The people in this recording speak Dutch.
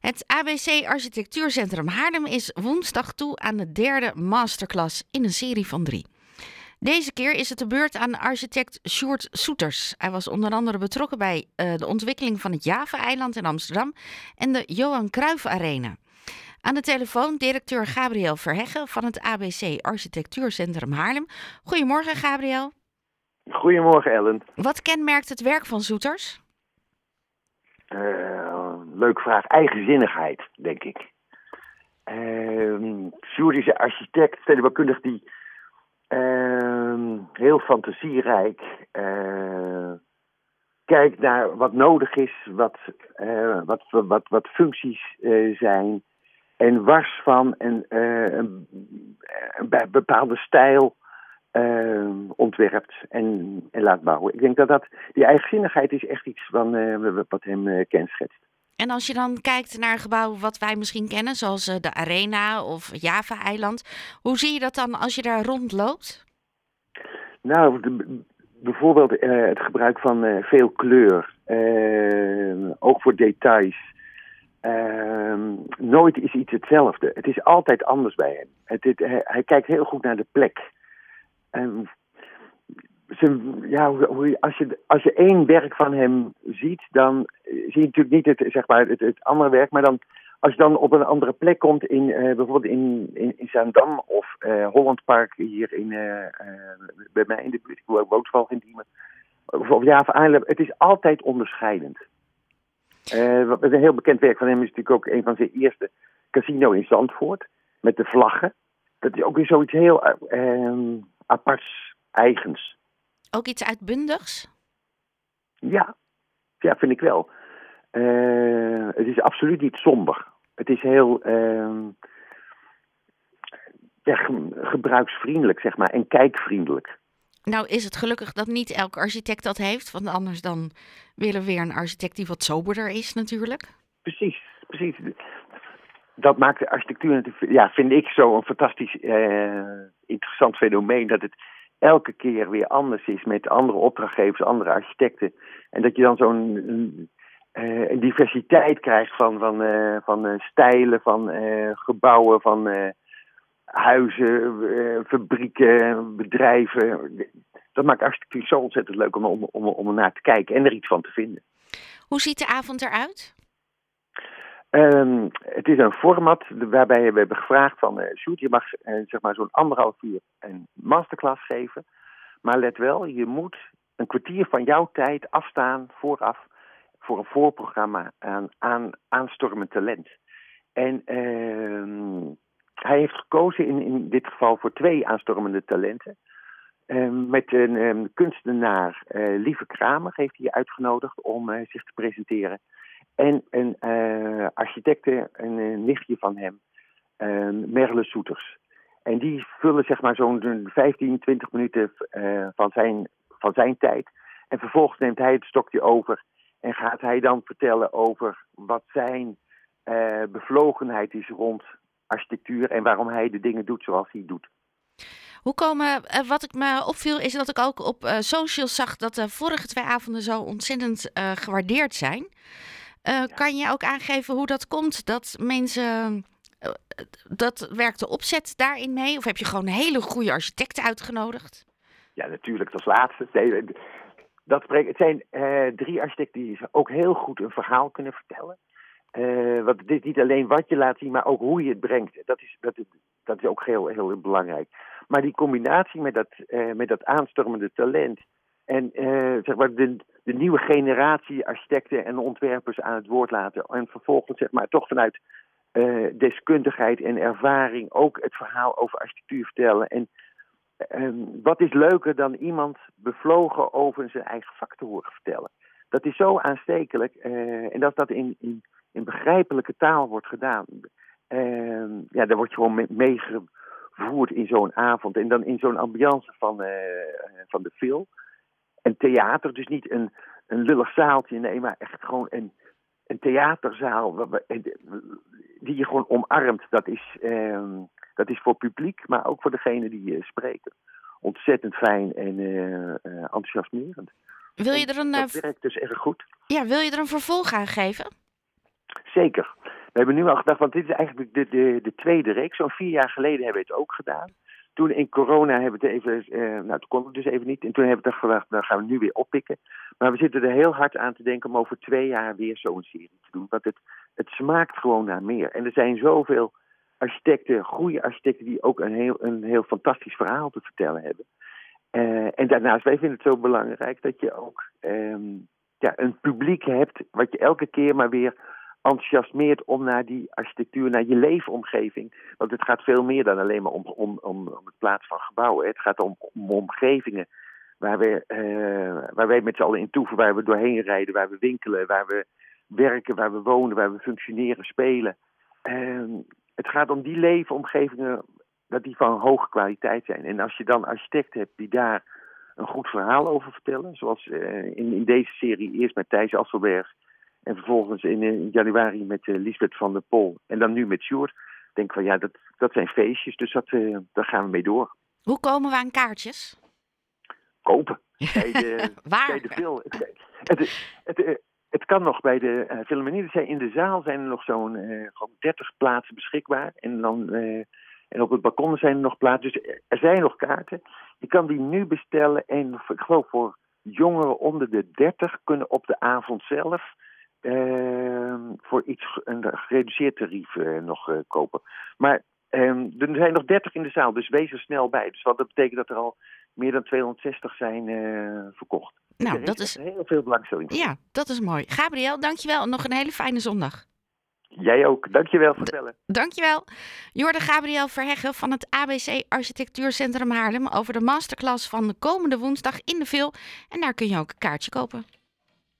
Het ABC Architectuurcentrum Haarlem is woensdag toe aan de derde masterclass in een serie van drie. Deze keer is het de beurt aan architect Sjoerd Soeters. Hij was onder andere betrokken bij uh, de ontwikkeling van het Java-eiland in Amsterdam en de Johan Cruijff Arena. Aan de telefoon directeur Gabriel Verheggen van het ABC Architectuurcentrum Haarlem. Goedemorgen Gabriel. Goedemorgen Ellen. Wat kenmerkt het werk van Soeters? Uh, leuke vraag. Eigenzinnigheid, denk ik. Uh, architect, stedenbouwkundig die uh, heel fantasierijk uh, kijkt naar wat nodig is, wat, uh, wat, wat, wat functies zijn. En wars van een, een, een bepaalde stijl ontwerpt en, laat bouwen. Ik denk dat, dat die eigenzinnigheid is echt iets van, wat hem kenschetst. En als je dan kijkt naar een gebouw wat wij misschien kennen, zoals de Arena of Java-eiland, hoe zie je dat dan als je daar rondloopt? Nou, bijvoorbeeld uh, het gebruik van uh, veel kleur, ook voor details. nooit is iets hetzelfde. Het is altijd anders bij hem. Hij, hij, kijkt heel goed naar de plek. Ja, als, je, als je één werk van hem ziet, dan zie je natuurlijk niet het, zeg maar, het, het andere werk, maar dan als je dan op een andere plek komt, in, uh, bijvoorbeeld in, in, in of uh, Hollandpark hier in, uh, bij mij in de buurt, ik woon ook in Diemen, of, of Java Island, het is altijd onderscheidend. een heel bekend werk van hem is natuurlijk ook een van zijn eerste casino in Zandvoort, met de vlaggen. Dat is ook weer zoiets heel ehm, aparts, eigens. Ook iets uitbundigs? Ja, ja vind ik wel. Uh, het is absoluut niet somber. Het is heel uh, ja, gebruiksvriendelijk, zeg maar, en kijkvriendelijk. Nou is het gelukkig dat niet elke architect dat heeft, want anders dan willen we weer een architect die wat soberder is natuurlijk. Precies, precies. Dat maakt de architectuur natuurlijk, ja, vind ik zo een fantastisch uh, interessant fenomeen, dat het elke keer weer anders is met andere opdrachtgevers, andere architecten. En dat je dan zo'n een diversiteit krijgt van, van, uh, van uh, stijlen, van gebouwen, van huizen, fabrieken, bedrijven. Dat maakt architectuur zo ontzettend leuk om, om, om, om er naar te kijken en er iets van te vinden. Hoe ziet de avond eruit? Um, het is een format waarbij we hebben gevraagd van uh, je mag uh, zeg maar zo'n anderhalf uur een masterclass geven. Maar let wel, je moet een kwartier van jouw tijd afstaan vooraf voor een voorprogramma aan, aan aanstormend talent. En uh, hij heeft gekozen in, in dit geval voor twee aanstormende talenten. Uh, met een kunstenaar, uh, Lieve Kramer, heeft hij uitgenodigd om zich te presenteren. En een uh, architecte, een nichtje van hem, ehm, Merle Soeters. En die vullen zeg maar zo'n 15, 20 minuten van, zijn, van zijn tijd. En vervolgens neemt hij het stokje over en gaat hij dan vertellen over wat zijn bevlogenheid is rond architectuur en waarom hij de dingen doet zoals hij doet. Hoe komen, wat ik me opviel, is dat ik ook op socials zag dat de vorige twee avonden zo ontzettend gewaardeerd zijn. Ja. Kan je ook aangeven hoe dat komt dat mensen. dat werkt de opzet daarin mee? Of heb je gewoon hele goede architecten uitgenodigd? Ja, natuurlijk, als laatste. Nee, dat spreekt, het zijn uh, drie architecten die ook heel goed een verhaal kunnen vertellen. Uh, want het is niet alleen wat je laat zien, maar ook hoe je het brengt. Dat is, dat is, dat is ook heel, heel belangrijk. Maar die combinatie met dat, uh, met dat aanstormende talent en zeg maar de, de nieuwe generatie architecten en ontwerpers aan het woord laten. En vervolgens zeg maar toch vanuit deskundigheid en ervaring ook het verhaal over architectuur vertellen. En um, wat is leuker dan iemand bevlogen over zijn eigen vak te horen vertellen? Dat is zo aanstekelijk uh, en dat dat in, in, in, begrijpelijke taal wordt gedaan. Uh, ja, daar word je gewoon meegevoerd in zo'n avond en dan in zo'n ambiance van, van de film. En theater, dus niet een, een lullig zaaltje, nee, maar echt gewoon een, een theaterzaal die je gewoon omarmt. Dat is, ehm, dat is voor publiek, maar ook voor degene die uh, spreken. Ontzettend fijn en uh, enthousiasmerend. Wil je er een, dat werkt dus erg goed. Ja, wil je er een vervolg aan geven? Zeker. We hebben nu al gedacht, want dit is eigenlijk de, de, de tweede reeks. Zo'n vier jaar geleden hebben we het ook gedaan. Toen in corona hebben we het even, eh, nou toen kon het dus even niet. En toen hebben we gedacht, dan gaan we nu weer oppikken. Maar we zitten er heel hard aan te denken om over twee jaar weer zo'n serie te doen. Want het, het smaakt gewoon naar meer. En er zijn zoveel architecten, goede architecten, die ook een heel, een heel fantastisch verhaal te vertellen hebben. Uh, en daarnaast, wij vinden het zo belangrijk dat je ook um, ja, een publiek hebt wat je elke keer maar weer enthousiasmeert om naar die architectuur, naar je leefomgeving. Want het gaat veel meer dan alleen maar om, om, om, om het plaats van gebouwen. Het gaat om, om omgevingen waar, we, uh, waar wij met z'n allen in toeven, waar we doorheen rijden, waar we winkelen, waar we werken, waar we wonen, waar we functioneren, spelen. Uh, het gaat om die leefomgevingen, dat die van hoge kwaliteit zijn. En als je dan architecten hebt die daar een goed verhaal over vertellen, zoals uh, in, in deze serie eerst met Thijs Asselberg en vervolgens in, in januari met uh, Lisbeth van der Pol en dan nu met Sjoerd, denk ik van ja, dat, dat zijn feestjes, dus dat, uh, daar gaan we mee door. Hoe komen we aan kaartjes? Kopen. Bij de, Waar? Bij de film. Het, het, het, het kan nog bij de uh, Philharmonie. in de zaal zijn er nog zo'n uh, 30 plaatsen beschikbaar. En, dan, uh, en op het balkon zijn er nog plaatsen. Dus er zijn nog kaarten. Je kan die nu bestellen. En ik geloof voor jongeren onder de 30 kunnen op de avond zelf voor iets een gereduceerd tarief nog kopen. Maar er zijn nog 30 in de zaal, dus wees er snel bij. Dus wat dat betekent dat er al meer dan 260 zijn verkocht. Nou, dat is, is. heel veel belangstelling. Ja, dat is mooi. Gabriel, dankjewel. Nog een hele fijne zondag. Jij ook. Dankjewel voor het bellen. Dankjewel. Jorde Gabriel Verheggen van het ABC Architectuurcentrum Haarlem over de masterclass van de komende woensdag in de Vil. En daar kun je ook een kaartje kopen.